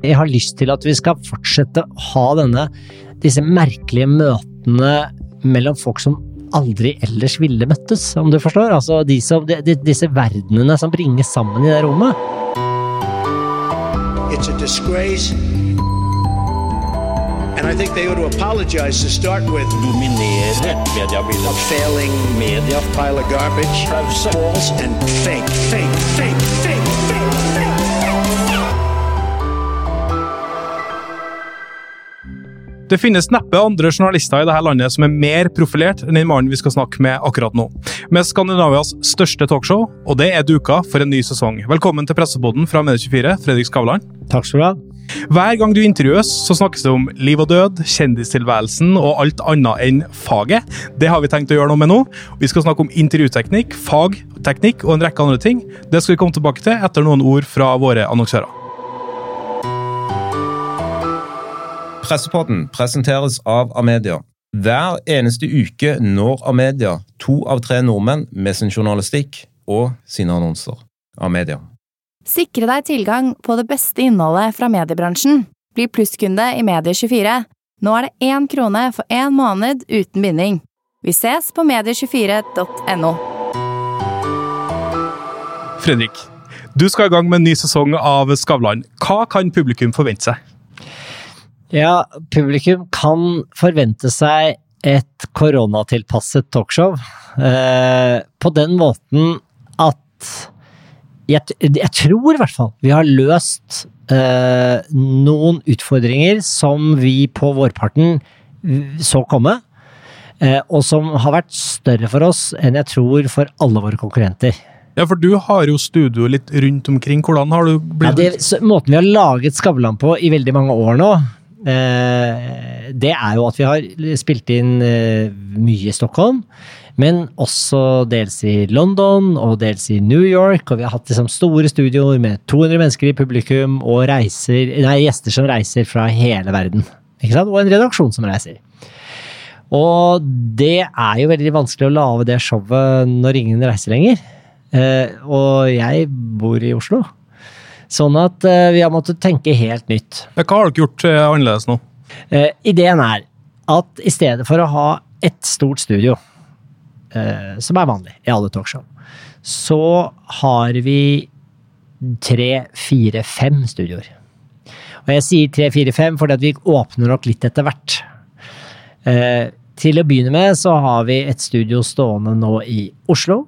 Jeg har lyst til at vi skal fortsette å ha denne, disse merkelige møtene mellom folk som aldri ellers ville møttes, om du forstår? Altså de som, de, de, disse verdenene som bringes sammen i det rommet. It's a disgrace. And I think they ought to apologize to start with dominere a mediebildet. failing Media pile of garbage, false and fake, fake, fake, fake. Det finnes neppe andre journalister i dette landet som er mer profilert enn den mannen vi skal snakke med akkurat nå. Med Skandinavias største talkshow, og det er duka for en ny sesong. Velkommen til presseboden fra Medie24, Fredrik Skavlan. Takk skal du ha. Hver gang du intervjues, så snakkes det om liv og død, kjendistilværelsen og alt annet enn faget. Det har vi tenkt å gjøre noe med nå. Vi skal snakke om intervjuteknikk, fagteknikk og en rekke andre ting. Det skal vi komme tilbake til etter noen ord fra våre annonsører. Pressepodden presenteres av Amedia. Hver eneste uke når Amedia to av tre nordmenn med sin journalistikk og sine annonser. Amedia. Sikre deg tilgang på det beste innholdet fra mediebransjen. Bli plusskunde i Medie24. Nå er det én krone for én måned uten binding. Vi ses på medie24.no. Fredrik, du skal i gang med en ny sesong av Skavlan. Hva kan publikum forvente seg? Ja, publikum kan forvente seg et koronatilpasset talkshow. Eh, på den måten at jeg, jeg tror i hvert fall vi har løst eh, noen utfordringer som vi på vårparten så komme. Eh, og som har vært større for oss enn jeg tror for alle våre konkurrenter. Ja, for du har jo studio litt rundt omkring. Hvordan har du blitt Ja, det, måten vi har laget Skavlan på i veldig mange år nå, det er jo at vi har spilt inn eh, mye i Stockholm, men også dels i London og dels i New York. Og vi har hatt liksom store studioer med 200 mennesker i publikum og reiser, nei, gjester som reiser fra hele verden. Og en redaksjon som reiser. Og det er jo veldig vanskelig å lage det showet når ingen reiser lenger. Eh, og jeg bor i Oslo. Sånn at eh, vi har måttet tenke helt nytt. Hva har dere gjort eh, annerledes nå? Eh, ideen er at i stedet for å ha ett stort studio, eh, som er vanlig i alle talkshow, så har vi tre, fire, fem studioer. Og jeg sier tre, fire, fem fordi at vi åpner opp litt etter hvert. Eh, til å begynne med så har vi et studio stående nå i Oslo.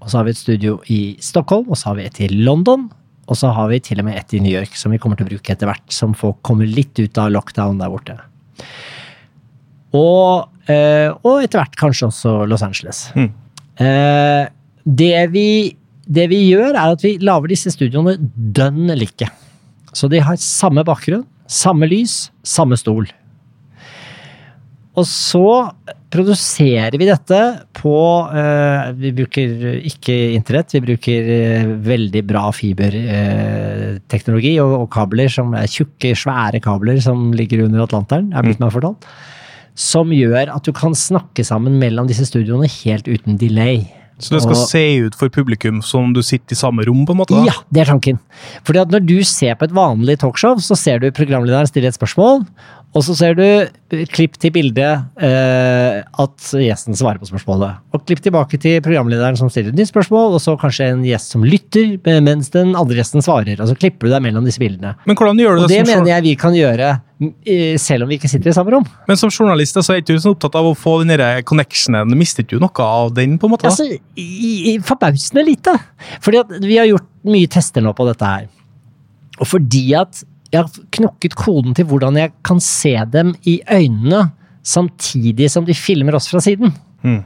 Og så har vi et studio i Stockholm, og så har vi et i London. Og så har vi til og med et i New York som vi kommer til å bruke etter hvert, som folk kommer litt ut av lockdown der borte. Og, eh, og etter hvert kanskje også Los Angeles. Mm. Eh, det, vi, det vi gjør, er at vi lager disse studioene dønn like. Så de har samme bakgrunn, samme lys, samme stol. Og så produserer vi dette på eh, Vi bruker ikke internett, vi bruker eh, veldig bra fiberteknologi og, og kabler som er tjukke, svære kabler som ligger under Atlanteren, er blitt meg fortalt. Som gjør at du kan snakke sammen mellom disse studioene helt uten delay. Så det skal Og- se ut for publikum som du sitter i samme rom, på en måte? da? Ja, det er tanken. Fordi at når du ser på et vanlig talkshow, så ser du programlederen stille et spørsmål, og så ser du klipp til bildet eh, at gjesten svarer på spørsmålet. Og klipp tilbake til programlederen som stiller et nytt spørsmål, og så kanskje en gjest som lytter mens den andre gjesten svarer. Og så klipper du deg mellom disse bildene. Men hvordan gjør du Og det, det som, mener jeg vi kan gjøre selv om vi ikke sitter i samme rom. Men som journalist så er ikke du så opptatt av å få den connectionen. Mister ikke du noe av den? på en måte? da? Altså, i, i, forbausende lite. Fordi at vi har gjort mye tester nå på dette her. Og fordi at jeg har knokket koden til hvordan jeg kan se dem i øynene samtidig som de filmer oss fra siden. Mm.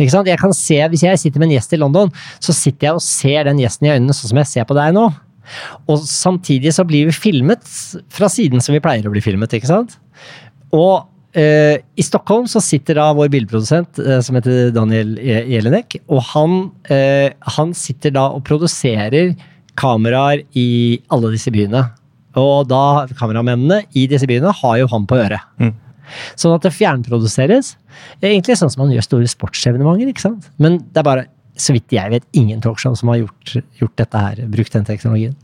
Ikke sant? Jeg kan se, Hvis jeg sitter med en gjest i London, så sitter jeg og ser den gjesten i øynene sånn som jeg ser på deg nå. Og samtidig så blir vi filmet fra siden som vi pleier å bli filmet. ikke sant? Og eh, i Stockholm så sitter da vår bilprodusent eh, som heter Daniel Je- Jelinek, og han, eh, han sitter da og produserer kameraer i alle disse byene. Og da kameramennene i disse byene har jo han på øret. Mm. Sånn at det fjernproduseres. Egentlig sånn som man gjør store sportsevenementer, ikke sant. Men det er bare så vidt jeg vet, ingen talkshow som har gjort, gjort dette her, brukt den teknologien.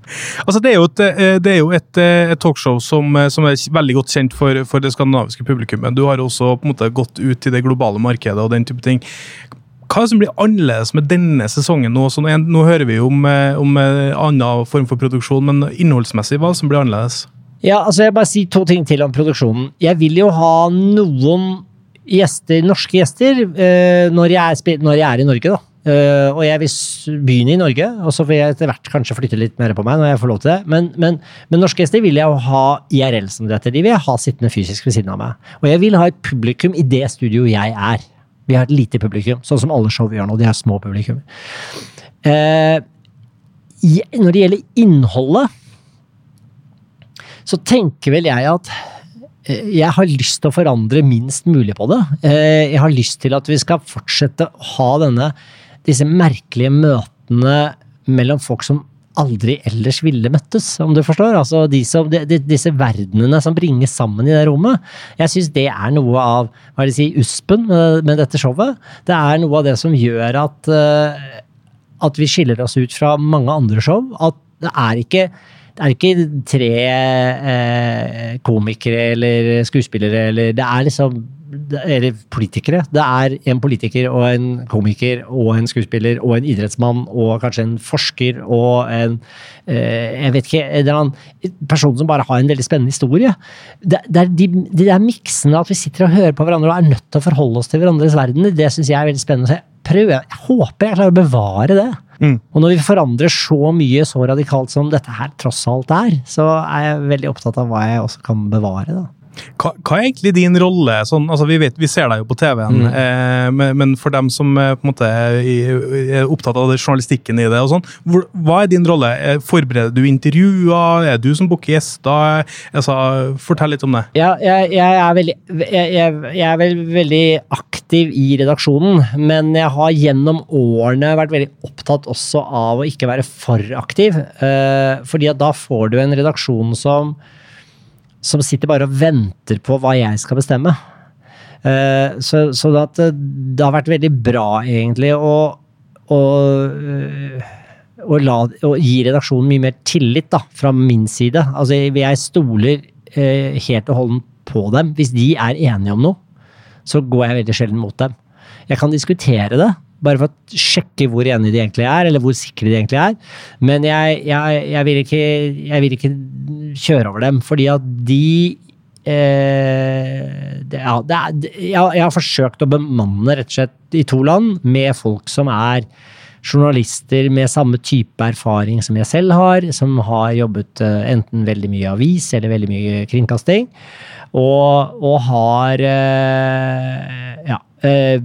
Altså, det er jo et, eh, det er jo et, eh, et talkshow som, eh, som er veldig godt kjent for, for det skandinaviske publikummet. Du har også på en måte gått ut i det globale markedet og den type ting. Hva er det som blir annerledes med denne sesongen nå? Så nå, nå hører vi om, eh, om eh, annen form for produksjon, men innholdsmessig, hva er det som blir annerledes? Ja, altså jeg bare sier to ting til om produksjonen. Jeg vil jo ha noen gjester, norske gjester når, jeg er, når jeg er i Norge, da. Eh, og jeg vil begynne i Norge, og så vil jeg etter hvert kanskje flytte litt mer på meg når jeg får lov til det. Men, men, men norske gjester vil jeg jo ha IRL som dette. De vil jeg ha sittende fysisk ved siden av meg. Og jeg vil ha et publikum i det studioet jeg er. Vi har et lite publikum, sånn som alle show gjør nå. De har små publikum. Uh, når det gjelder innholdet, så tenker vel jeg at eh, jeg har lyst til å forandre minst mulig på det. Jeg har lyst til at vi skal fortsette å ha denne, disse merkelige møtene mellom folk som aldri ellers ville møttes, om du forstår? Altså de som, de, de, disse verdenene som bringes sammen i det rommet. Jeg syns det er noe av hva er det si, uspen med, med dette showet. Det er noe av det som gjør at, eh, at vi skiller oss ut fra mange andre show. At det er ikke det er ikke tre eh, komikere eller skuespillere eller Det er liksom Eller politikere. Det er en politiker og en komiker og en skuespiller og en idrettsmann og kanskje en forsker og en eh, Jeg vet ikke En eller annen person som bare har en veldig spennende historie. Det, det er de, de miksene at vi sitter og hører på hverandre og er nødt til å forholde oss til hverandres verdener, det syns jeg er veldig spennende. Så jeg prøver, jeg håper jeg klarer å bevare det. Mm. Og når vi forandrer så mye så radikalt som dette her tross alt er, så er jeg veldig opptatt av hva jeg også kan bevare. da. Hva, hva er egentlig din rolle? Sånn, altså vi, vet, vi ser deg jo på TV-en, Mm. eh, men, men for dem som eh, måte er, opptatt av det, journalistikken i det, og sånn, hvor, hva er din rolle? Eh, Forbereder du intervjuer? Er du som booker gjester? Altså, fortell litt om det. Ja, jeg, jeg, er veldig, jeg, jeg, er vel veldig aktiv i redaksjonen, men jeg har gjennom årene vært veldig opptatt også av å ikke være for aktiv. Eh, fordi da får du en redaksjon som, som sitter bare og venter på hva jeg skal bestemme. Eh, så, så det, det har vært veldig bra, egentlig, å, å, eh, å, la, å gi redaksjonen mye mer tillit da, fra min side. Altså, jeg stoler eh, helt og holdent på dem. Hvis de er enige om noe, så går jeg veldig sjelden mot dem. Jeg kan diskutere det, bare for å sjekke hvor enige de egentlig er, eller hvor sikre de egentlig er. Men jeg, jeg, jeg, vil, ikke, jeg vil ikke kjøre over dem, fordi at de eh, det, ja, det er, jeg, har forsøkt å bemanne rett og slett i to land med folk som er journalister med samme type erfaring som jeg selv har, som har jobbet eh, enten veldig mye avis eller veldig mye kringkasting, og, og har eh, ja, eh,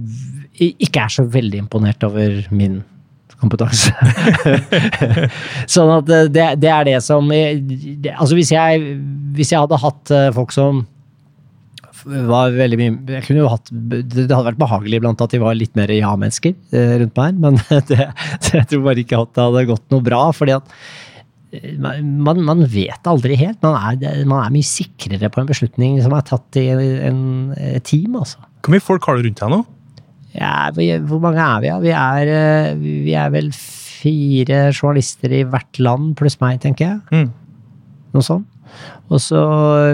ikke er så veldig imponert over min kompetanse. sånn at eh, det, det er det som eh, det, Altså hvis jeg, hvis jeg hadde hatt eh, folk som var veldig mye jeg kunne jo hatt, Det hadde vært behagelig blant at de var litt mer ja-mennesker rundt meg, men det, det, jeg tror bare ikke at det hadde gått noe bra. fordi at man, man vet aldri helt. Man er, man er mye sikrere på en beslutning som er tatt i en, et team. altså. Hvor mye folk har du rundt deg nå? Ja, vi, hvor mange er vi? Ja? Vi, er, eh, vi er vel fire journalister i hvert land, pluss meg, tenker jeg. Mm. Noe sånt. Og så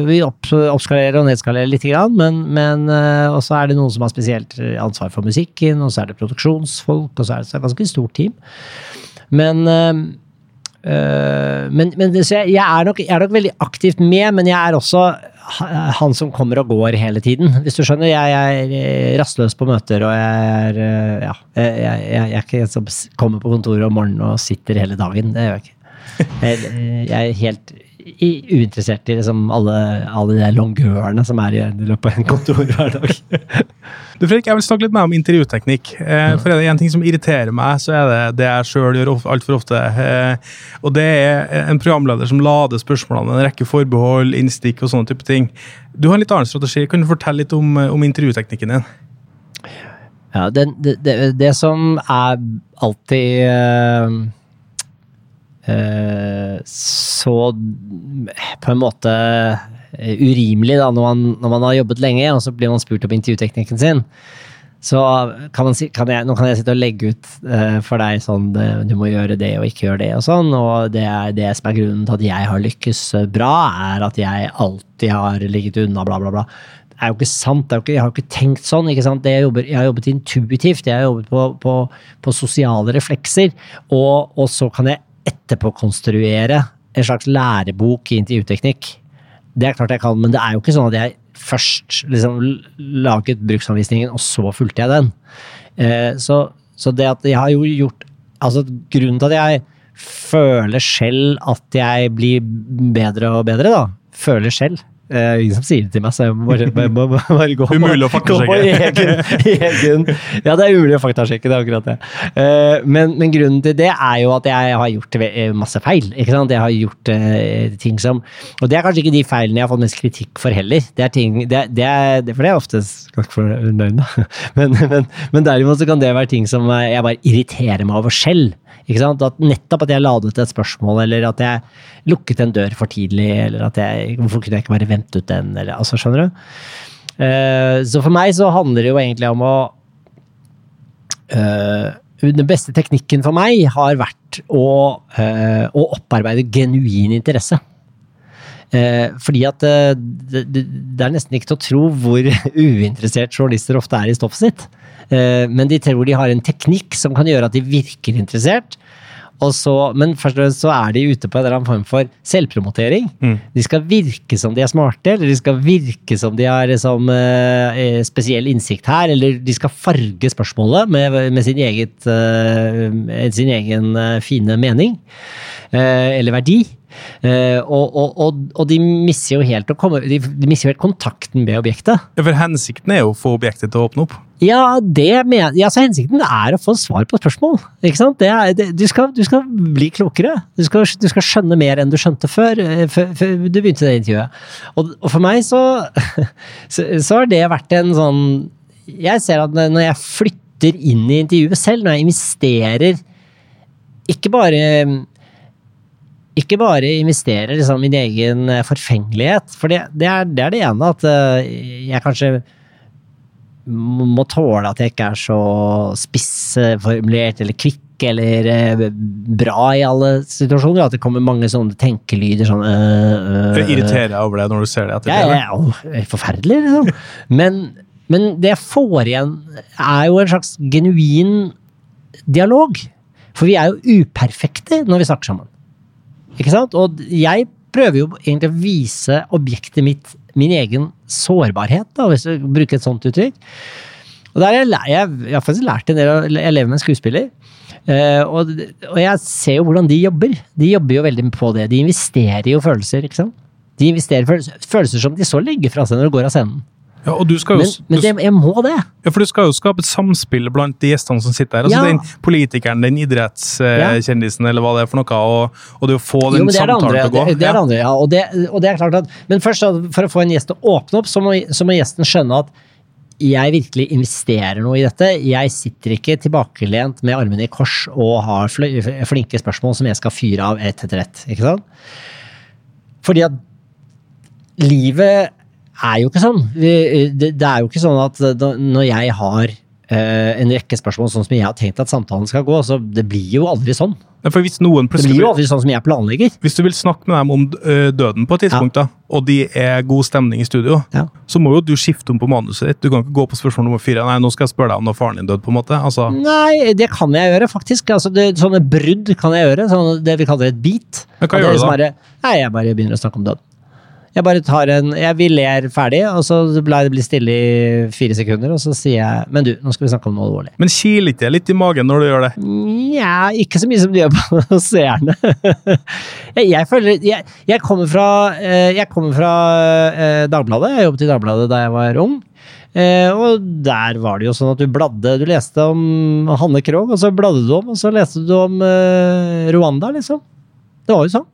Vi oppskalerer og nedskalerer litt, men, men eh, og så er det noen som har spesielt ansvar for musikken, og så er det produksjonsfolk, og så er det et ganske stort team. Men eh, men, men så jeg, jeg, er nok, jeg er nok veldig aktivt med, men jeg er også han som kommer og går hele tiden. Hvis du skjønner. Jeg, jeg er eh, rastløs på møter, og jeg er eh, Ja. Jeg, jeg, jeg er ikke en som kommer på kontoret om morgenen og sitter hele dagen. Det gjør jeg ikke. Jeg, er helt uinteressert i liksom alle, alle de longørene som er i løpet av en kontor hver dag. Du Fredrik, jeg vil snakke litt mer om intervjuteknikk. Eh, for er det en ting som irriterer meg, så er det det jeg sjøl gjør altfor ofte. Eh, og det er en programleder som lader spørsmålene med en rekke forbehold, innstikk og sånne type ting. Du har en litt annen strategi. Kan du fortelle litt om, eh, om intervjuteknikken din? Ja, det, det, det, det som er alltid eh, eh, så på en måte eh, urimelig da, når man, når man har jobbet lenge, og så blir man spurt om intervjuteknikken sin, Så kan si, kan jeg, nå kan jeg sitte og legge ut uh, for deg sånn eh, du må gjøre det og ikke gjøre det og sånn, og det, er, det som er grunnen til at jeg har lykkes eh, bra, er at jeg alltid har ligget unna, bla, bla, bla. Det er jo ikke sant. Jo ikke, jeg har jo ikke tenkt sånn. ikke sant? Jeg, jobber, jeg har jobbet intuitivt, jeg har jobbet på, på, på sosiale reflekser, og, og så kan jeg etterpå konstruere en slags lærebok i intervjuteknikk. Det er klart jeg kan, men det er jo ikke sånn at jeg først liksom laget bruksanvisningen, og så fulgte jeg den. Eh, så, så det at jeg har jo gjort Altså grunnen til at jeg føler selv at jeg blir bedre og bedre, da. Føler selv. Eh, ingen som sier det til meg, så jeg må bare, bare, bare, bare gå, Umulig å gå på egen, egen Ja, det er umulig å faktasjekke, det er akkurat det. Eh, men, men grunnen til det er jo at jeg har gjort masse feil. ikke sant? Jeg har gjort eh, ting som Og det er kanskje ikke de feilene jeg har fått mest kritikk for heller. Det er ting, det, det er, For det er ofte ganske fornøyd med. Men, men, men derimot så kan det være ting som eh, jeg bare irriterer meg over selv. Ikke sant? At nettopp at jeg ladet et spørsmål, eller at jeg lukket en dør for tidlig, eller at jeg Hvorfor kunne jeg ikke bare vente ut den, eller altså, skjønner du? Uh, så for meg så handler det jo egentlig om å uh, Den beste teknikken for meg har vært å, uh, å opparbeide genuin interesse. Fordi at det, det, er nesten ikke til å tro hvor uinteressert journalister ofte er i stoffet sitt. Men de tror de har en teknikk som kan gjøre at de virker interessert. Så, men først og fremst så er de ute på en eller annen form for selvpromotering. De skal virke som de er smarte, eller de skal virke som de har liksom, eh, spesiell innsikt her, eller de skal farge spørsmålet med, med sin, eget, eh, sin egen eh, fine mening. Eh, eller verdi. Eh, og, og, og, de mister jo helt komme, de, de mister helt kontakten med objektet. Ja, For hensikten er jo å få objektet til å åpne opp. Ja, det men, ja, så hensikten er å få svar på spørsmål. Ikke sant? Det er, det, du, skal, du skal bli klokere. Du skal, du skal skjønne mer enn du skjønte før, eh, før, før du begynte det intervjuet. Og, og for meg så, så, så har det vært en sånn Jeg ser at når jeg flytter inn i intervjuet selv, når jeg investerer ikke bare ikke bare investere liksom, min egen eh, forfengelighet, for det, det, er, det er det ene at eh, jeg kanskje må tåle at jeg ikke er så spissformulert eller kvikk eller eh, bra i alle situasjoner. At det kommer mange sånne tenkelyder sånn øh, øh, irriterer deg over det når du ser det etter ja, ja, er forferdelig, liksom. Men, men det jeg får igjen, er jo en slags genuin dialog. For vi er jo uperfekte når vi snakker sammen. Ikke sant? Og jeg prøver jo egentlig å vise objektet mitt min egen sårbarhet, da, hvis du bruker et sånt uttrykk. Og der jeg, jeg, jeg har faktisk lært en del av Jeg lever med en skuespiller. Uh, og, og jeg ser jo hvordan de jobber. De jobber jo veldig på det. De investerer jo følelser, ikke sant. De investerer følelser, følelser som de så legger fra seg når de går av scenen. Ja, og du skal jo, Men, men det, jeg må det. ja, for du skal jo skape et samspill blant de gjestene som sitter her. Altså Ja. Den politikeren, den idrettskjendisen, eller hva det er for noe. Og, og det å få den det samtalen andre. til å gå. Det, det er det andre ja. og, det, og det er klart at, men først, for å få en gjest til å åpne opp, så må, så må gjesten skjønne at jeg virkelig investerer noe i dette. Jeg sitter ikke tilbakelent med armene i kors og har flinke spørsmål som jeg skal fyre av ett etter ett. Ikke sant? Fordi at livet er jo ikke sånn. Vi, det, det er jo ikke sånn at da- når jeg har eh, en rekke spørsmål sånn som jeg har tenkt at samtalen skal gå, så det blir jo aldri sånn. Ja, Det blir jo aldri sånn som jeg planlegger. Hvis du vil snakke med dem om døden på et tidspunkt, da, og de er god stemning i studio, Ja. så må jo du skifte om på manuset ditt. Du kan ikke gå på spørsmål nummer fire. Nei, nå skal jeg spørre deg om når faren din døde, på en måte. Altså, Nei, det kan jeg gjøre, faktisk. Altså, det, sånne brudd kan jeg gjøre. Sånne, det vi kaller et beat. Men hva gjør du da? Er, Nei, jeg bare begynner å snakke om død. Jeg bare tar en jeg, Vi ler ferdig, og så lar jeg det bli stille i fire sekunder, og så sier jeg Men du, nå skal vi snakke om noe alvorlig. men kiler ikke det litt i magen når du gjør det? Nja, ikke så mye som du gjør på seerne. jeg, jeg føler jeg, jeg kommer fra, eh, jeg kommer fra eh, Dagbladet. Jeg jobbet i Dagbladet da jeg var ung. Eh, og der var det jo sånn at du bladde Du leste om Hanne Krogh, og så bladde du om, og så leste du om eh, Rwanda, liksom. Det var jo sånn.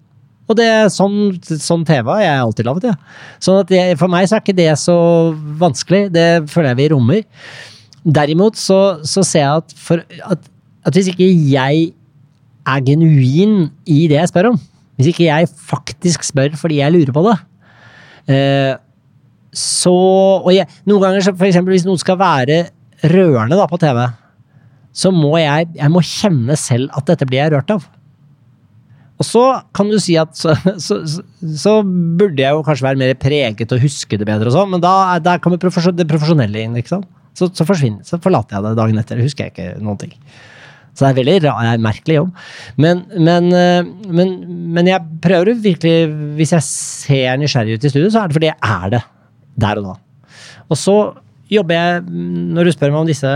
Og det, sånn, sånn TV har jeg alltid laget, ja. Sånn at jeg, for meg så er ikke det så vanskelig. Det føler jeg vi rommer. Derimot så, så ser jeg at, for, at, at hvis ikke jeg er genuin i det jeg spør om, hvis ikke jeg faktisk spør fordi jeg lurer på det, eh, så Og jeg, noen ganger, for eksempel hvis noen skal være rørende da på TV, så må jeg, jeg må kjenne selv at dette blir jeg rørt av. Og så kan du si at så, så, så, burde jeg jo kanskje være mer preget og huske det bedre og sånn, men da er- der kommer det profesjonelle inn, ikke sant. Så, så forsvinner, så forlater jeg det dagen etter, husker jeg ikke noen ting. Så det er veldig rar, er en merkelig jobb. Men, men, eh, men, men jeg prøver jo virkelig, hvis jeg ser nysgjerrig ut i studio, så er det fordi jeg er det der og da. Og så jobber jeg, når du spør meg om disse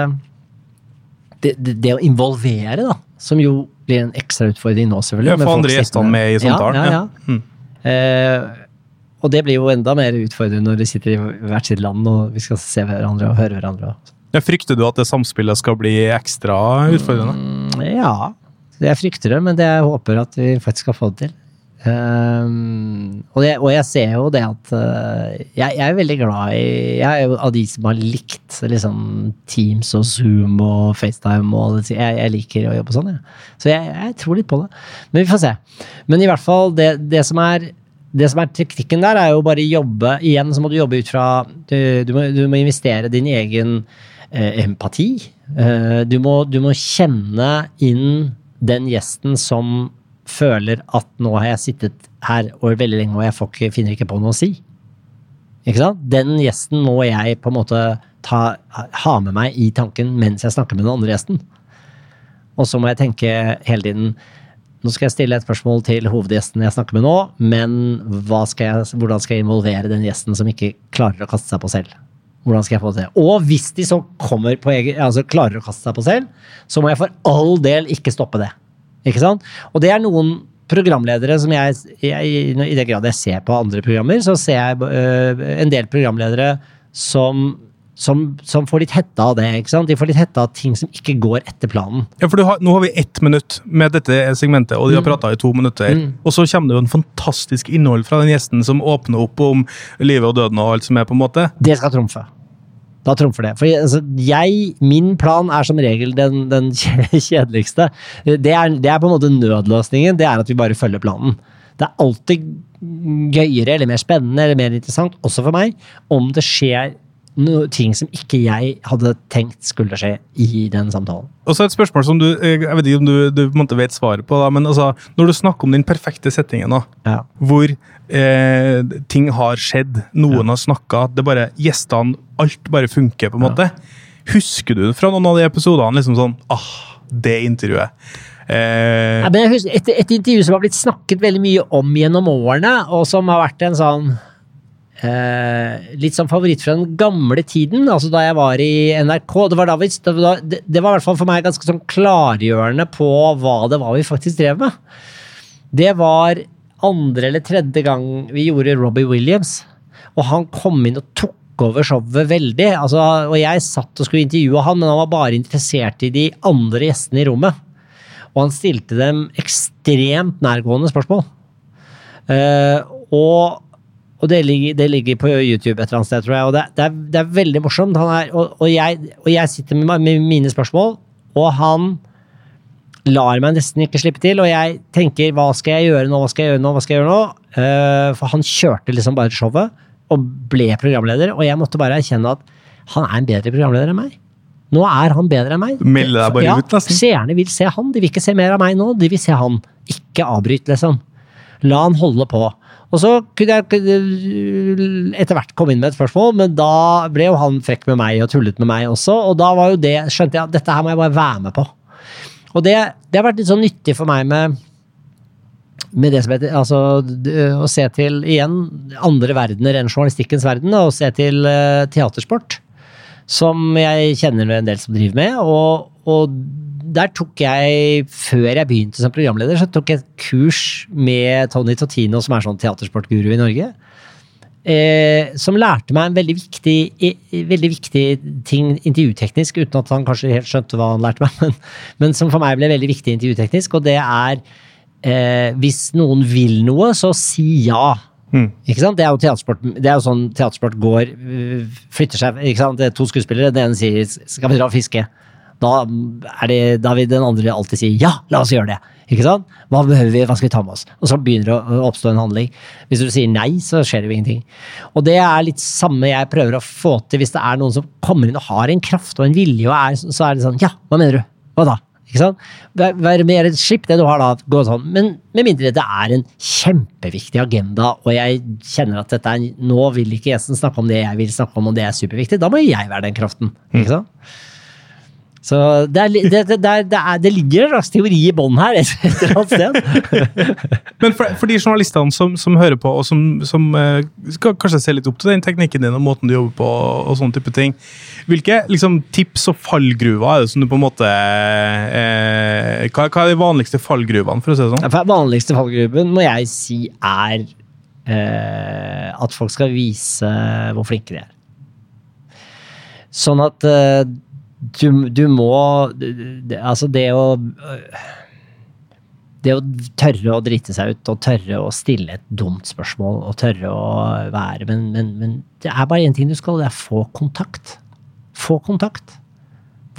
det, det, det å involvere, da, som jo blir en ekstra utfordring nå, selvfølgelig. Ja, få André gjestene med i samtalen, Ja, ja, ja. ja. Mm. Eh, og det blir jo enda mer utfordrende når de sitter i hvert sitt land og vi skal se hverandre og høre hverandre. Ja, Frykter du at det samspillet skal bli ekstra utfordrende? Mm, Ja, jeg frykter det, men det jeg håper at vi faktisk skal få det til. Ehm, og, jeg, og jeg ser jo det at uh, jeg, jeg er veldig glad i Jeg er jo av de som har likt liksom, Teams og Zoom og FaceTime og jeg, jeg liker å jobbe sånn. Så jeg tror litt på det. Men vi får se. Men i hvert fall, det, det som er det som er teknikken der, er jo bare jobbe Igjen så må du jobbe ut fra Du, du, må, du må investere din egen eh, empati. Eh, du, må, du må kjenne inn den gjesten som føler at nå har jeg sittet her over veldig lenge og jeg ikke, finner ikke på noe å si. Ikke sant? Den gjesten må jeg på en måte ta, ha med meg i tanken mens jeg snakker med den andre gjesten. Og så må jeg tenke hele tiden nå skal jeg stille et spørsmål til hovedgjesten jeg snakker med nå, men skal jeg, hvordan skal jeg involvere den gjesten som ikke klarer å kaste seg på selv? Hvordan skal jeg få det? Og hvis de så kommer på egen, altså klarer å kaste seg på selv, så må jeg for all del ikke stoppe det. Ikke sant? Og det er noen programledere som jeg, jeg I den grad jeg ser på andre programmer, så ser jeg øh, en del programledere som, som, som får litt hetta av det. ikke sant? De får litt hetta av ting som ikke går etter planen. Ja, for du har, Nå har vi ett minutt med dette segmentet, og de har prata i to minutter. Og så kommer det jo en fantastisk innhold fra den gjesten som åpner opp om livet og døden og alt som er, på en måte. Det skal trumfe. Da trumfer det. For altså, jeg, min plan er som regel den, den kjedeligste. Det er, det er på en måte nødløsningen. Det er at vi bare følger planen. Det er alltid gøyere eller mer spennende eller mer interessant, også for meg, om det skjer noe, ting som ikke jeg hadde tenkt skulle skje i den samtalen. Og så et spørsmål som du jeg vet ikke om du, du måte vet svaret på, da, men altså, når du snakker om den perfekte settingen, da, Ja. hvor eh, ting har skjedd, noen har snakka, det bare gjestene Alt bare funker, på en måte. Husker du fra noen av de episodene liksom sånn ah, det intervjuet? Eh, Ja, men jeg husker et, et intervju som har blitt snakket veldig mye om gjennom årene, og som har vært en sånn eh, Litt sånn favoritt fra den gamle tiden, altså da jeg var i NRK. Det var, da vi, det, det var i hvert fall for meg ganske sånn klargjørende på hva det var vi faktisk drev med. Det var andre eller tredje gang vi gjorde Robbie Williams, og han kom inn og tok over showet veldig. Altså, og jeg satt og skulle intervjue han, men han var bare interessert i de andre gjestene i rommet. Og han stilte dem ekstremt nærgående spørsmål. Eh, og og det ligger, det ligger på YouTube et eller annet sted, tror jeg. Og det, det, er, det er veldig morsomt. Han er, og, og, jeg, og jeg sitter med, med mine spørsmål, og han lar meg nesten ikke slippe til. Og jeg tenker hva skal jeg gjøre nå, hva skal jeg gjøre nå, hva skal jeg gjøre nå? Uh, for han kjørte liksom bare showet, og ble programleder. Og jeg måtte bare erkjenne at han er en bedre programleder enn meg. Nå er han bedre enn meg. Melde deg bare ja, ut, nesten. Seerne vil se han, de vil ikke se mer av meg nå. De vil se han. Ikke avbryt, liksom. La han holde på. Og så kunne jeg øh, etter hvert komme inn med et spørsmål, men da ble jo han frekk med meg og tullet med meg også, og da var jo det, skjønte jeg at dette her må jeg bare være med på. Og det, det har vært litt sånn nyttig for meg med med det som heter, altså å se til igjen andre verdener enn journalistikkens verden, og se til eh, teatersport, som jeg kjenner en del som driver med. Og, og der tok jeg, før jeg begynte som programleder, så tok jeg et kurs med Tony Totino, som er sånn teatersportguru i Norge. Eh, som lærte meg en veldig viktig, i- veldig viktig ting intervjuteknisk, uten at han kanskje helt skjønte hva han lærte meg, men, men som for meg ble veldig viktig intervjuteknisk, og det er eh, hvis noen vil noe, så si ja. Ikke sant? Det er jo teatersport, det er jo sånn teatersport går, øh, flytter seg ikke sant? Det er to skuespillere, den ene sier 'skal vi dra og fiske'? Da, er det, da vil den andre alltid si ja, la oss gjøre det. Ikke sant? Hva behøver vi, hva skal vi ta med oss? Og så begynner det å oppstå en handling. Hvis du sier nei, så skjer det jo ingenting. Og det er litt samme jeg prøver å få til hvis det er noen som kommer inn og har en kraft og en vilje, og er, så er det sånn ja, hva mener du? Hva da? Ikke sant? Vær, mer slipp det du har da, gå sånn. Men med mindre det er en kjempeviktig agenda, og jeg kjenner at dette er, nå vil ikke gjesten snakke om det jeg vil snakke om, og det er superviktig, da må jeg være den kraften. Ikke sant? Så det, er, det, det, det, er, det, er, ligger en slags teori i bånn her, et eller annet sted. Men for, for de journalistene som, som hører på, og som, som eh, skal kanskje se litt opp til den teknikken din og måten du jobber på, og sånne type ting, hvilke liksom, tips og fallgruver er det som du på en måte eh, hva, hva er de vanligste fallgruvene, for å si det sånn? For vanligste fallgruven må jeg si er eh, at folk skal vise hvor flinke de er. Sånn at eh, du, du må det, Altså, det å det å tørre å drite seg ut og tørre å stille et dumt spørsmål og tørre å være Men, men, men det er bare én ting du skal, det er få kontakt. Få kontakt.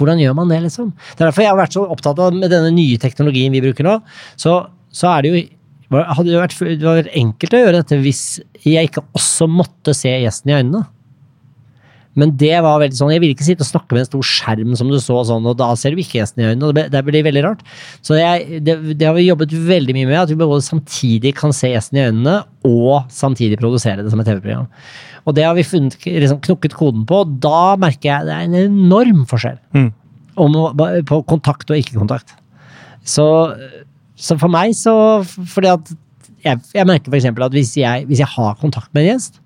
Hvordan gjør man det, liksom? Det er derfor jeg har vært så opptatt av med denne nye teknologien vi bruker nå. Så, så er det jo hadde det, vært, det hadde vært enkelt å gjøre dette hvis jeg ikke også måtte se gjesten i øynene. Men det var veldig sånn, jeg ville ikke sitte og snakke med en stor skjerm som du så sånn, og da ser du ikke gjesten i øynene. og Det, det blir veldig rart. Så jeg, det, det har vi jobbet veldig mye med, at vi både samtidig kan se gjesten i øynene, og samtidig produsere det som et TV-program. Og det har vi funnet, liksom, knukket koden på, og da merker jeg det er en enorm forskjell Mm. om, på kontakt og ikke-kontakt. Så, så for meg så Fordi at jeg, jeg merker eksempel at hvis jeg, hvis jeg har kontakt med en gjest,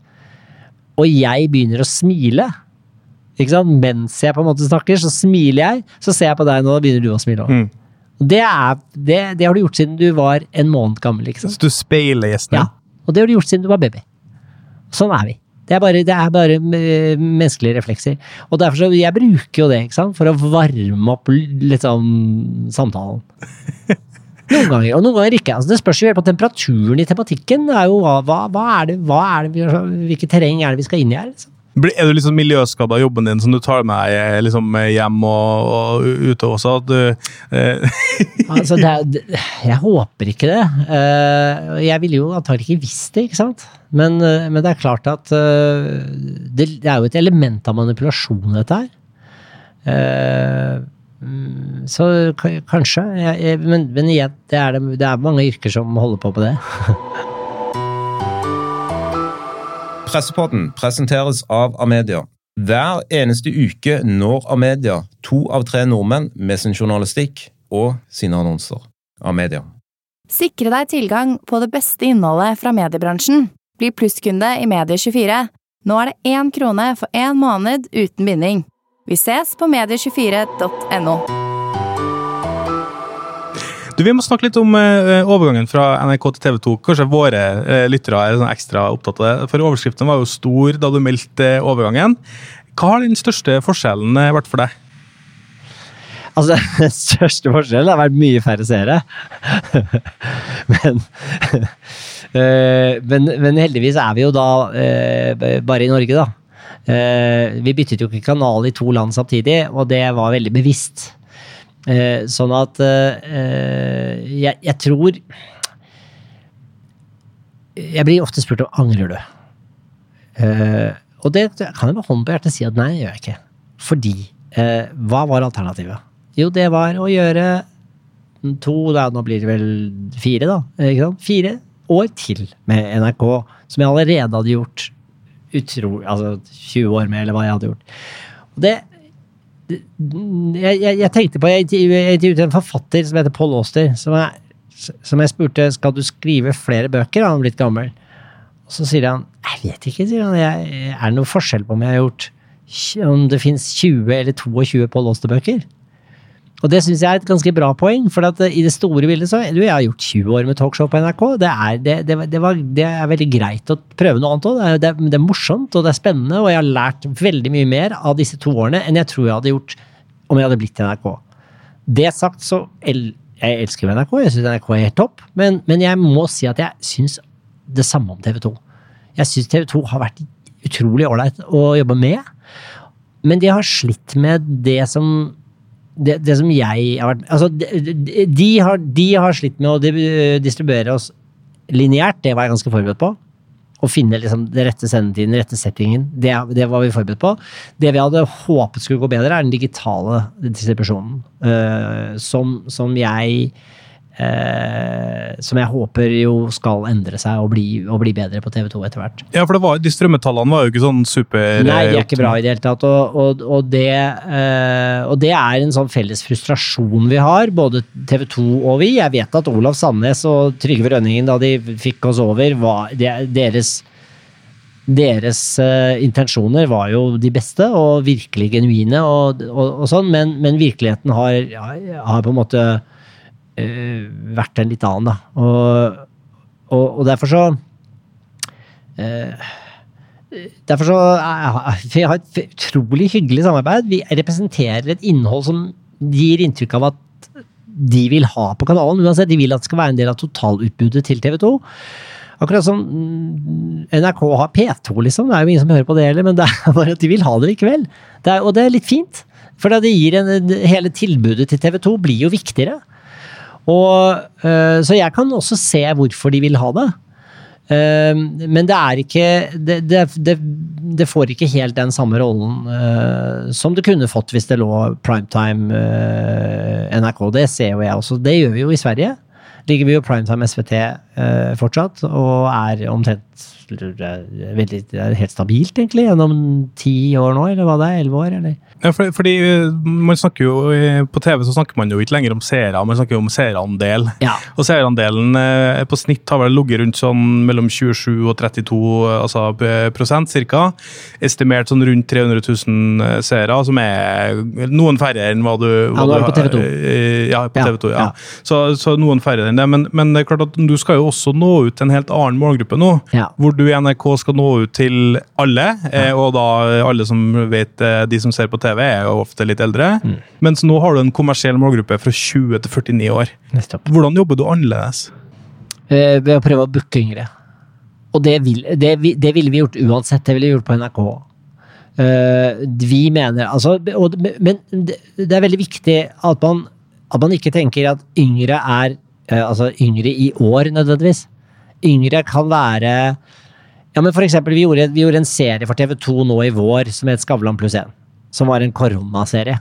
og jeg begynner å smile ikke sant? Mens jeg på en måte snakker, så smiler jeg. Så ser jeg på deg nå, og da begynner du å smile òg. Mm. Det, det, det har du gjort siden du var en måned gammel. ikke sant? Så du speiler gjestene? Ja, Og det har du gjort siden du var baby. Sånn er vi. Det er bare, det er bare menneskelige reflekser. Og derfor så, Jeg bruker jo det ikke sant? for å varme opp liksom, samtalen. Noen ganger, og noen ganger ikke. Altså, det spørs jo helt på temperaturen i tematikken. Det er jo, hva, hva, er det, hva er det, hvilket terreng er det vi skal inn i her? Liksom? Er du liksom miljøskada av jobben din som du tar med deg eh, liksom, hjem og, og ute også? At du, eh, Altså, det er, jeg håper ikke det. Eh, jeg ville jo antagelig ikke visst det, ikke sant? Men, eh, men det er klart at eh, det, det er jo et element av manipulasjon, dette her. Mm, så kanskje. Jeg, jeg, men, men igjen, det er, det, det er mange yrker som holder på med det. Pressepodden presenteres av Amedia. Hver eneste uke når Amedia to av tre nordmenn med sin journalistikk og sine annonser. Amedia. Sikre deg tilgang på det beste innholdet fra mediebransjen. Bli plusskunde i Medie24. Nå er det én krone for én måned uten binding. Vi ses på medie24.no. du, Vi må snakke litt om eh, overgangen fra NRK til TV 2. Kanskje våre eh, lyttere er sånn ekstra opptatt av det. For overskriften var jo stor da du meldte eh, overgangen. Hva har den største forskjellen eh, vært for deg? Altså, den største forskjellen har vært mye færre seere. men, eh, men, men heldigvis er vi jo da eh, bare i Norge, da. Eh, vi byttet jo ikke kanal i to land samtidig, og det var veldig bevisst. Eh, sånn at eh, jeg, tror Jeg blir ofte spurt om angrer du. Og det kan jeg med hånden på hjertet si at nei, gjør jeg ikke. Fordi hva var alternativet? Jo, det var å gjøre to, nå blir det vel fire, da. Fire år til med NRK, som jeg allerede hadde gjort utrolig Altså 20 år med, eller hva jeg hadde gjort. Og det jeg, jeg, jeg tenkte på Jeg intervjuet en forfatter som heter Paul Auster, som som jeg spurte skal du skrive flere bøker. Han er blitt gammel. Og så sier han jeg vet ikke, sier han. Jeg, er det noe forskjell på om jeg har gjort om det fins 20 eller 22 Paul Auster-bøker? Og det syns jeg er et ganske bra poeng, for at eh, i det store bildet så du, Jeg har gjort 20 år med talkshow på NRK. Det er, det, det, det var, er veldig greit å prøve noe annet òg. Det, er- morsomt og det er spennende, og jeg har lært veldig mye mer av disse to årene enn jeg tror jeg hadde gjort om jeg hadde blitt i NRK. Det sagt, så el, Jeg elsker NRK, jeg syns NRK er helt topp, men, men jeg må si at jeg syns det samme om TV 2. Jeg syns TV 2 har vært utrolig ålreit å jobbe med, men de har slitt med det som det, det som jeg har vært Altså, de, de- har, de har slitt med å distribuere oss lineært, det var jeg ganske forberedt på. Å finne liksom det rette sendetiden, den rette settingen. Det, det var vi forberedt på. Det vi hadde håpet skulle gå bedre, er den digitale distribusjonen. Uh, som, som jeg eh, Som jeg håper jo skal endre seg og bli, og bli bedre på TV2 etter hvert. Ja, for det var, de strømmetallene var jo ikke sånn super Nei, de er ikke bra i det hele tatt. Og, og, og, det, eh, og det er en sånn felles frustrasjon vi har, både TV 2 og vi. Jeg vet at Olav Sandnes og Trygve Rønningen, da de fikk oss over, var deres deres uh, intensjoner var jo de beste og virkelig genuine, og, og, og sånn, men, men virkeligheten har, har på en måte eh, vært en litt annen, da. Og, og, og derfor så Derfor så Vi har et utrolig hyggelig samarbeid. Vi representerer et innhold som gir inntrykk av at de vil ha på kanalen. uansett. De vil at det skal være en del av totalutbudet til TV 2. Akkurat som NRK har P2, liksom. Det er jo ingen som hører på det heller, men det er bare at de vil ha det likevel. Det er, og det er litt fint. For det gir en, hele tilbudet til TV 2 blir jo viktigere. Og, øh, så jeg kan også se hvorfor de vil ha det. Eh, men det er ikke det, det, det, får ikke helt den samme rollen eh, som det kunne fått hvis det lå primetime eh, NRK. Det ser jo jeg også. Det gjør vi jo i Sverige. Ligger vi jo primetime SVT eh, fortsatt, og er omtrent veldig, det helt stabilt, egentlig, gjennom ti år nå, eller hva det er? Elleve år, eller? Ja, fordi, fordi eh, man snakker jo eh, På TV så snakker man jo ikke lenger om seere, man snakker jo om seerandel. Ja. Og seerandelen eh, på snitt har vel ligget rundt sånn mellom 27 og 32 altså, prosent, cirka. Estimert sånn rundt 300 000 eh, seere, som er noen færre enn hva du hva nå er du det på TV2. eh, Ja, på Ja, TV 2, ja. ja. Så, så noen færre enn det. Men, men det er klart at du skal jo også nå ut til en helt annen målgruppe nå. Ja. Hvor du i NRK skal nå ut til alle, eh, og da alle som vet eh, De som ser på TV, er jo ofte litt eldre. Mm. Mens nå har du en kommersiell målgruppe fra 20 til 49 år. Hvordan jobber du annerledes? Eh, ved å prøve å booke yngre. Og det, vil, det, det ville vi gjort uansett. Det ville vi gjort på NRK. Eh, vi mener altså og, Men det, er veldig viktig at man, at man ikke tenker at yngre er eh, altså yngre i år, nødvendigvis. Yngre kan være ja, men for eksempel, vi gjorde, vi gjorde en serie for TV2 nå i vår som het Skavlan pluss 1. Som var en koronaserie.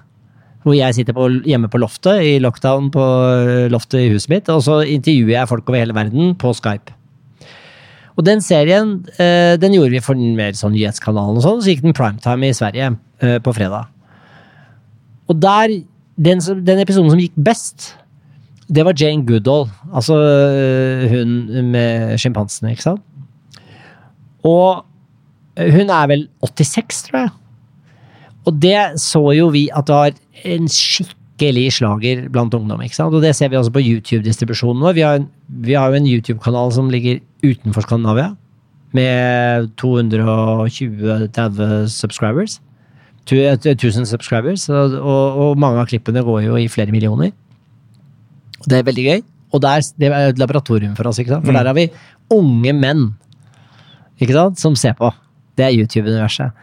Hvor jeg sitter på, hjemme på loftet, i lockdown på øh, loftet i huset mitt, og så intervjuer jeg folk over hele verden på Skype. Og den serien eh, den gjorde vi for mer sånn nyhetskanalen og sånn, så gikk den primetime i Sverige eh, på fredag. Og der, den, den episoden som gikk best, det var Jane Goodall. Altså øh, hun med sjimpansene, ikke sant? Og hun er vel 86, tror jeg. Og det så jo vi at det var en skikkelig slager blant ungdom. ikke sant? Og det ser vi også på YouTube-distribusjonen vår. Vi har, en, vi har jo en YouTube-kanal som ligger utenfor Skandinavia, med 220-30 subscribers. 1000 subscribers, og, og, mange av klippene går jo i flere millioner. Det er veldig gøy. Og der, det er et laboratorium for oss, ikke sant? for der har vi unge menn ikke sant? som ser på. Det er YouTube-universet.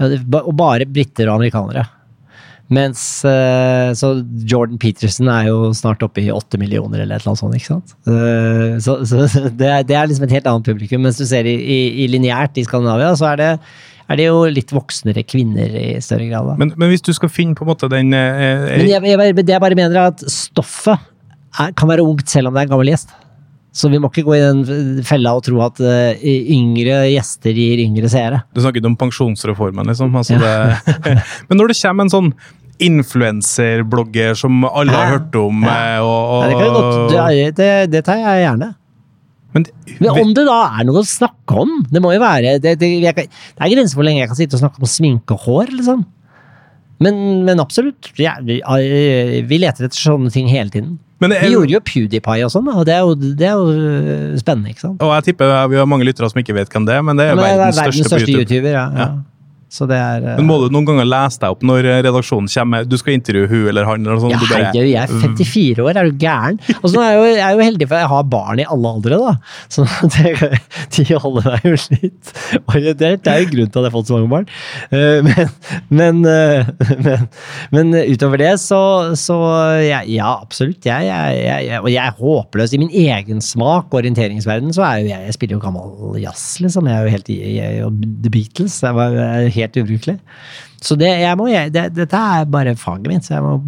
Og bare briter og amerikanere. Mens eh, Så Jordan Peterson er jo snart oppe i åtte millioner, eller et eller annet sånt. ikke sant? Eh, så så det, er, det er liksom et helt annet publikum. Mens du ser i, i, i lineært i Skandinavia, så er det, er det jo litt voksnere kvinner i større grad. da. Men, men hvis du skal finne på en måte den eh, Men jeg, jeg, det jeg bare mener er at stoffet er, kan være ungt selv om det er en gammel gjest. Så vi må ikke gå i den fella og tro at uh, yngre gjester gir yngre seere. Du snakket om pensjonsreformen, liksom. Altså det, men når det kommer en sånn influenserblogger som alle har hørt om, Ja. og, og, Ja, det, kan godt, det, det, tar jeg gjerne. Men, Men om det da er noe å snakke om Det må jo være Det, er grenser for hvor lenge jeg kan sitte og snakke om sminke og hår, liksom. Men, men absolutt. Ja, vi, eh, vi leter etter sånne ting hele tiden. Men det Vi er- gjorde jo PewDiePie og sånn, og det er jo, det er jo øh, spennende, ikke sant? Og jeg tipper vi har mange lyttere som ikke vet hvem det er, men det er Men det er verdens, verdens største, største YouTube. YouTuber, ja. ja. Så det er eh, Men må du noen ganger lese deg opp når redaksjonen kommer? Du skal intervjue hun eller han? eller sånt, ja, bare, jeg er 54 år, er du gæren? Og så er jeg, jo, jeg er jo heldig, for jeg har barn i alle aldre, da. Så det, de holder meg jo litt orientert. Det er jo grunnen til at jeg har fått så mange barn. Eh, Men, men, eh, men, men utover det, så, så ja, ja, absolutt. Jeg, jeg, jeg, jeg, og jeg er håpløs. I min egen smak og orienteringsverden så er jo jeg Jeg spiller jo gammel jazz, liksom. Jeg er jo helt i jeg, The Beatles. Jeg var jeg er helt ubrukelig. Så det, jeg må, jeg, det, dette er bare faget mitt, så jeg må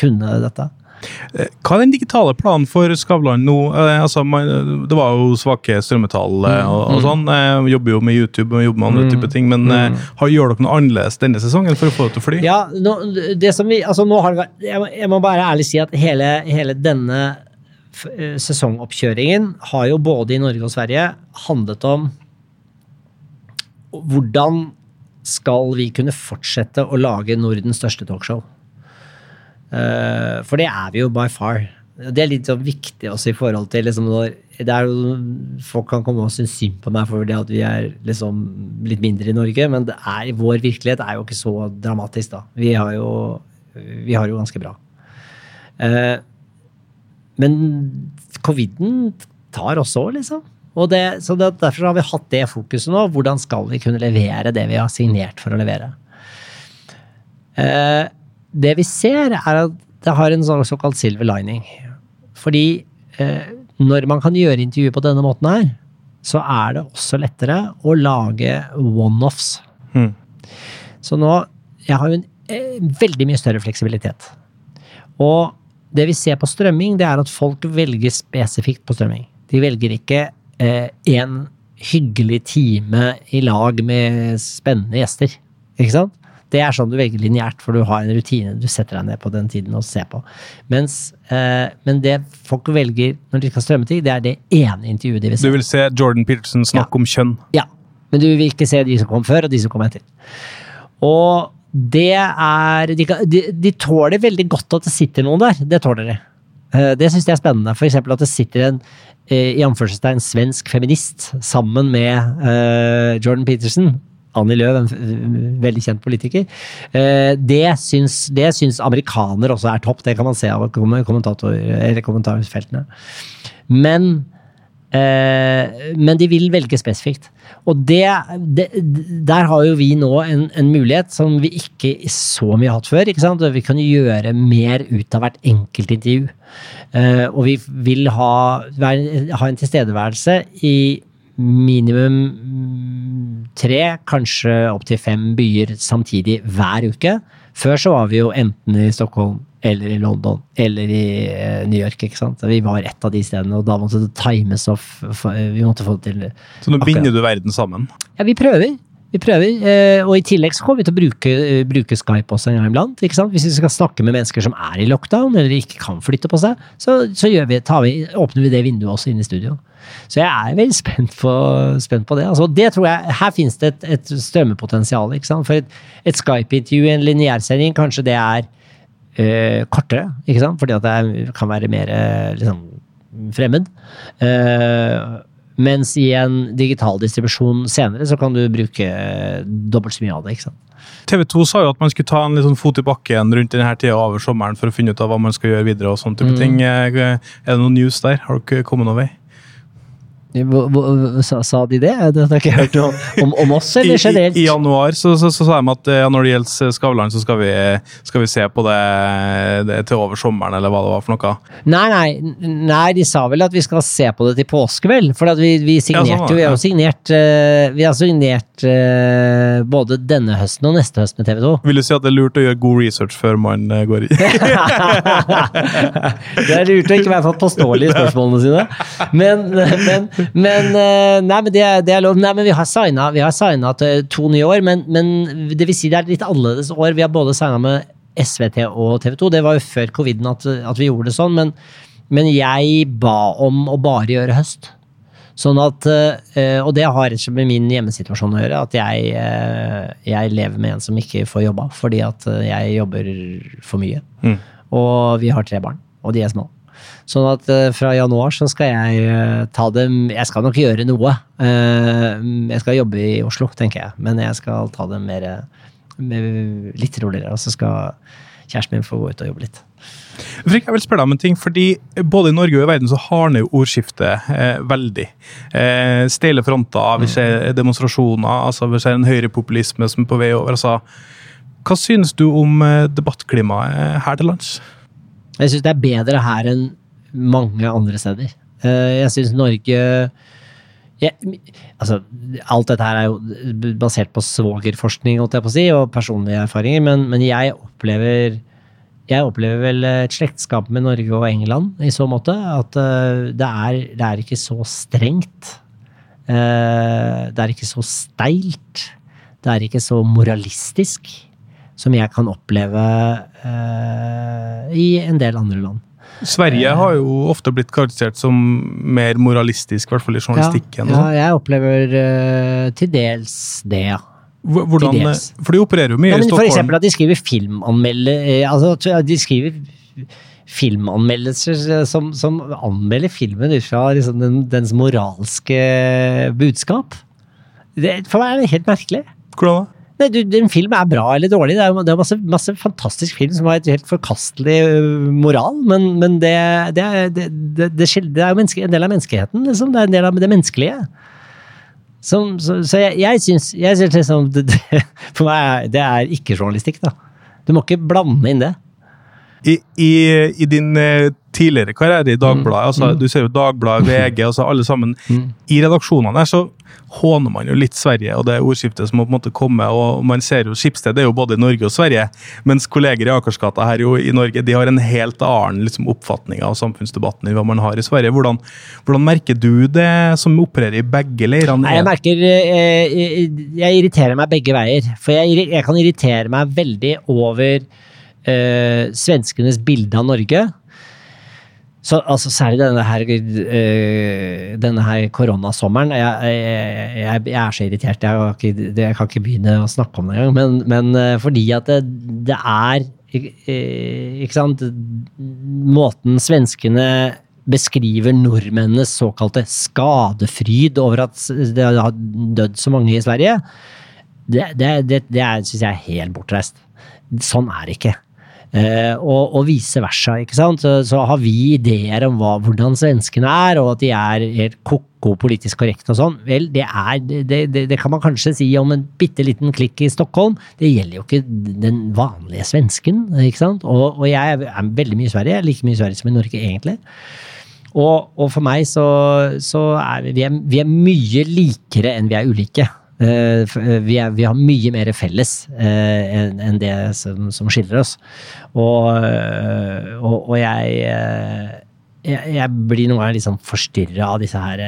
kunne dette. Hva er den digitale planen for Skavlan nå? Eh, altså, man, det var jo svake strømmetall eh, og, Mm. og sånn. Eh, jobber jo med YouTube og jobber med andre type ting. Men eh, har, gjør dere noe annerledes denne sesongen for å få det til å fly? Ja, nå, det som vi, altså nå har det vært, jeg, må- jeg bare ærlig si at hele, hele denne eh, sesongoppkjøringen har jo både i Norge og Sverige handlet om hvordan skal vi kunne fortsette å lage Nordens største talkshow. Eh, for det er vi jo by far. Det er litt sånn viktig også i forhold til liksom når jo, Folk kan komme og synes synd på meg for det at vi er liksom litt mindre i Norge, men er, vår virkelighet er jo ikke så dramatisk, da. Vi har jo, vi har jo ganske bra. Eh, men coviden tar også, liksom. Og det, så det, derfor har vi hatt det fokuset nå. Hvordan skal vi kunne levere det vi har signert for å levere? Eh, det vi ser, er at det har en sånn såkalt silver lining. Fordi eh, når man kan gjøre intervjuer på denne måten her, så er det også lettere å lage one-offs. Mm. Så nå Jeg har jo en eh, veldig mye større fleksibilitet. Og det vi ser på strømming, det er at folk velger spesifikt på strømming. De velger ikke en hyggelig time i lag med spennende gjester. Ikke sant? Det er sånn du velger lineært, for du har en rutine. Du setter deg ned på den tiden og ser på. Mens, eh, men det folk velger når de skal strømme ting, det er det ene intervjuet de vil se. Du vil se Jordan Peterson snakke om kjønn. Ja, men du vil ikke se de som kom før, og de som kom etter. Og det er De, de, de tåler veldig godt at det sitter noen der. Det tåler de. Eh, Det syns jeg er spennende. Eksempel at det sitter en eh, i anførselstegn svensk feminist sammen med eh, Jordan Peterson. Annie Løv, en veldig kjent politiker. Det syns, det syns amerikaner også er topp. Det kan man se av kommentarfeltene. Men men de vil velge spesifikt. Og det, det, der har jo vi nå en, en mulighet som vi ikke så mye har hatt før. ikke sant? Vi kan gjøre mer ut av hvert enkelt intervju. Eh, og vi vil ha, ha en tilstedeværelse i minimum tre, kanskje opptil fem byer samtidig hver uke. Før så var vi jo enten i Stockholm eller i London eller i eh, New York. ikke sant? Vi var ett av de stedene, og da måtte det times off. Vi måtte få det til Så nå binder du verden sammen. Ja, vi prøver. Vi prøver, eh, og i tillegg så kommer vi til å bruke, eh, bruke Skype også en gang iblant. ikke sant? Hvis vi skal snakke med mennesker som er i lockdown, eller ikke kan flytte på seg, så, så vi, vi, åpner vi det vinduet også inn i studio. Så jeg er veldig spent på, spent på det. Altså, det tror jeg, Her finnes det et, et strømmepotensial. ikke sant? For et, et Skype-intervju i en lineærsending, kanskje det er øh, kortere, ikke sant? fordi at det kan være mer liksom, fremmed. Eh, mens i en digital distribusjon senere, så kan du bruke eh, dobbelt så mye av det. ikke sant? TV 2 sa jo at man skulle ta en sånn fot i bakken rundt denne tida over sommeren for å finne ut av hva man skal gjøre videre. og sånne type ting. Eh, Er det noen news der? Har dere kommet noen vei? Sa, sa de det? Det har ikke hørt om, om, om oss, eller eller i, generelt? I januar så, sa de at ja, når det gjelder Skavlan, så skal vi, skal vi se på det, det til over sommeren, eller hva det var for noe. Nei, nei, nei, de sa vel at vi skal se på det til påske, vel? For vi, vi signerte sånn var jo, vi har jo signert, eh, vi har signert eh, både denne høsten og neste høst med TV 2. Vil du si at det er lurt å gjøre god research før man eh, går i? det er lurt å ikke være for påståelig i spørsmålene sine. Men, men, men eh, Nei, men det, det er lov. Nei, men vi har signa, vi har signa til to nye år, men, men det vil si det er litt annerledes år. Vi har både signa med SVT og TV 2. Det var jo før coviden at, at vi gjorde det sånn, men, men jeg ba om å bare gjøre høst. Sånn at, eh, Og det har rett og slett med min hjemmesituasjon å gjøre. At jeg, eh, jeg lever med en som ikke får jobba fordi at jeg jobber for mye. Mm. Og vi har tre barn, og de er små. Sånn at eh, fra januar så skal jeg eh, ta dem Jeg skal nok gjøre noe. Eh, jeg skal jobbe i Oslo, tenker jeg, men jeg skal ta dem mer, litt roligere. Og så skal kjæresten min få gå ut og jobbe litt. Frik, jeg vil spørre deg om en ting, fordi Både i Norge og i verden så hardner jo ordskiftet eh, veldig. Eh, Steile fronter, vi ser demonstrasjoner, altså vi ser en høyrepopulisme som er på vei over. altså Hva synes du om debattklimaet her til lands? Jeg syns det er bedre her enn mange andre steder. Eh, Jeg syns Norge jeg, altså, alt dette her er jo basert på svogerforskning si, og personlige erfaringer, men, men jeg opplever jeg opplever vel et slektskap med Norge og England i så måte. At eh, det, er, det er ikke så strengt. Eh, det er ikke så steilt. Det er ikke så moralistisk som jeg kan oppleve eh, i en del andre land. Sverige har jo ofte blitt karakterisert som mer moralistisk, i hvert fall i journalistikken. Ja, ja, sånn. jeg opplever uh, til dels det, ja. Hvordan, til dels. for de opererer jo mye Ja, i Stockholm. for eksempel at de skriver filmanmelde... eh, Altså, de skriver filmanmeldelser eh, som, som anmelder filmen ut fra liksom, den, dens moralske budskap. Det, for meg er det helt merkelig. Hvordan da? Nei, du, en film er bra eller dårlig. Det er, det er masse, masse fantastisk film som har et helt forkastelig moral, men, men det, det, er, jo en del av menneskeheten. Liksom. Det er en del av det menneskelige. Som, så, så jeg, jeg syns, liksom det, For meg det er ikke journalistikk, da. Du må ikke blande inn det. I, i, I din eh, tidligere karriere i Dagbladet, altså, du ser jo Dagbladet, VG, altså alle sammen. I redaksjonene der så håner man jo litt Sverige og det ordskiftet som må på en måte komme. og Man ser jo Skipsted det er jo både i Norge og Sverige, mens kolleger i Akersgata her jo i Norge de har en helt annen liksom, oppfatning av samfunnsdebatten enn hva man har i Sverige. Hvordan, hvordan merker du det som opererer i begge leirene? Jeg merker jeg, Jeg irriterer meg begge veier. For jeg, jeg kan irritere meg veldig over eh, svenskenes bilde av Norge. Så, altså, særlig denne her, eh, denne her koronasommeren. Jeg, jeg, jeg, jeg er så irritert. Jeg, ikke, jeg kan ikke begynne å snakke om det engang. Men, men eh, fordi at det, det er eh, Ikke sant Måten svenskene beskriver nordmennenes såkalte skadefryd over at det har dødd så mange i Sverige, det, det, det, det syns jeg er helt bortreist. Sånn er det ikke. Eh, og, og vice versa. ikke sant? Så, så har vi ideer om hva, hvordan svenskene er, og at de er helt ko-ko politisk korrekte og sånn. Vel, det, er, det, det, det kan man kanskje si om en bitte liten klikk i Stockholm. Det gjelder jo ikke den vanlige svensken. ikke sant? Og, og jeg er, veldig mye i Sverige. Jeg er like mye i Sverige som i Norge, egentlig. Og, og for meg så, så er vi, vi, er, vi er mye likere enn vi er ulike. Eh, eh, vi, er, vi har mye mer felles eh, enn en det som, som skiller oss. Og, og, og jeg, jeg Jeg blir noen ganger litt sånn forstyrra av disse her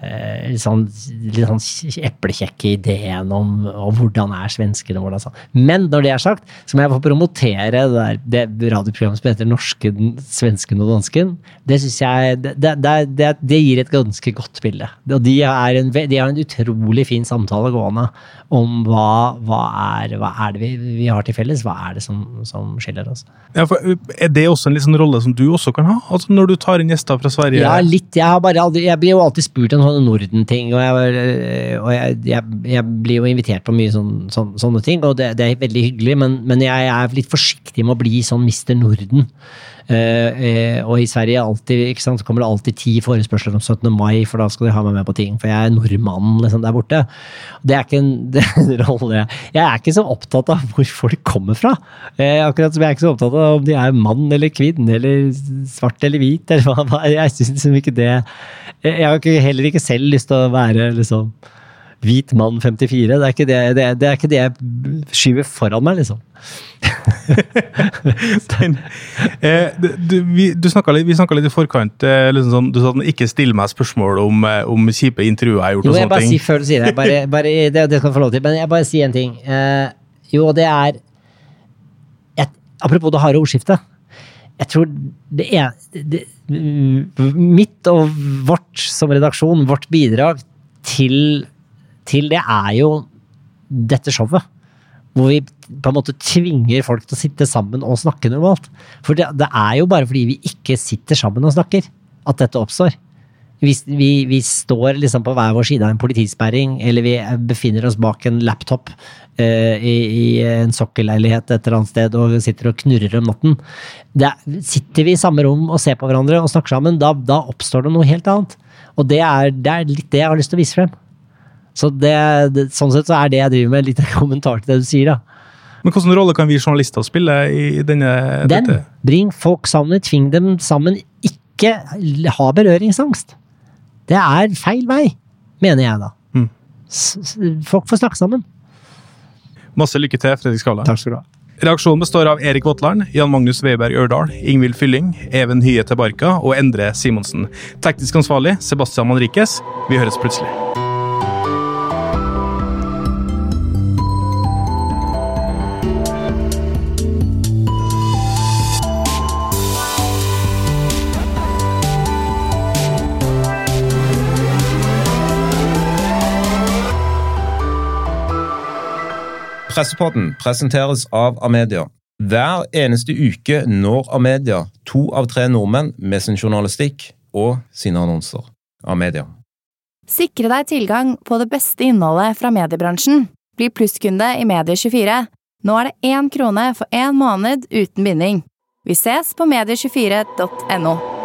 litt sånn, litt sånn eplekjekke ideen om, om hvordan er svenskene og hvordan sånn. Men når det er sagt, så må jeg få promotere det, der, det radioprogrammet som heter Norsken, svensken og dansken. Det synes jeg det, det, det, gir et ganske godt bilde. Og de, er en, de har en utrolig fin samtale gående om hva, hva, er, hva er det vi, vi har til felles, hva er det som, som skiller oss. Ja, for, er det også en sånn rolle som du også kan ha? Altså Når du tar inn gjester fra Sverige? Ja, litt. Jeg, har bare jeg blir jo alltid spurt om sånne Norden-ting, og, jeg, og jeg, jeg, jeg blir jo invitert på mye sånn, sånn, sånne ting, og det, det er veldig hyggelig, men, men jeg er litt forsiktig med å bli sånn Mr. Norden. Eh, eh, og i Sverige alltid, sant, så kommer det alltid ti forespørsler om 17. mai, for da skal de ha meg med på ting, for jeg er nordmann liksom, der borte. Det er ikke en, en rolle Jeg er ikke så opptatt av hvor folk kommer fra. Eh, akkurat som jeg er ikke så opptatt av om de er mann eller kvinne eller svart eller hvit. Eller hva. Jeg syns liksom ikke det Jeg har heller ikke selv lyst til å være liksom hvit mann 54. Det er ikke det, det, det, er ikke det jeg skyver foran meg, liksom. Den, eh, du, vi, du litt, vi snakka litt i forkant. Eh, liksom sånn, du sa at ikke still meg spørsmål om, eh, om kjipe intervjuer jeg har gjort. Jo, og sånne ting. si før du sier det. Bare, bare, det, det skal du få lov til. Men jeg bare sier en ting. Eh, jo, det er et, Apropos det harde ordskiftet. Jeg tror det er det, Mitt og vårt som redaksjon, vårt bidrag til, til det er jo dette showet. hvor vi på en måte tvinger folk til å sitte sammen og snakke normalt. For det, det er jo bare fordi vi ikke sitter sammen og snakker, at dette oppstår. Vi, vi, vi står liksom på hver vår side av en politisperring, eller vi befinner oss bak en laptop eh, i, i en sokkelleilighet et eller annet sted og sitter og knurrer om natten. Det er, sitter vi i samme rom og ser på hverandre og snakker sammen, da, da oppstår det noe helt annet. Og det er, det er litt det jeg har lyst til å vise frem. Så det, det, sånn sett så er det jeg driver med, litt kommentar til det du sier, da. Men hvilken rolle kan vi journalister spille i denne Den. dette? Bring folk sammen, tving dem sammen. Ikke ha berøringsangst. Det er feil vei, mener jeg da. Mm. Folk får snakke sammen. Masse lykke til, Fredrik Skala. Takk skal du ha. Reaksjonen består av Erik Våtland, Jan Magnus Weiberg Ørdal, Ingvild Fylling, Even Hye Tebarka og Endre Simonsen. Teknisk ansvarlig Sebastian Manrikes. Vi høres plutselig. Pressepodden presenteres av Amedia. Hver eneste uke når Amedia to av tre nordmenn med sin journalistikk og sine annonser. Amedia. Sikre deg tilgang på det beste innholdet fra mediebransjen. Bli plusskunde i Medie24. Nå er det én krone for én måned uten binding. Vi ses på medie24.no.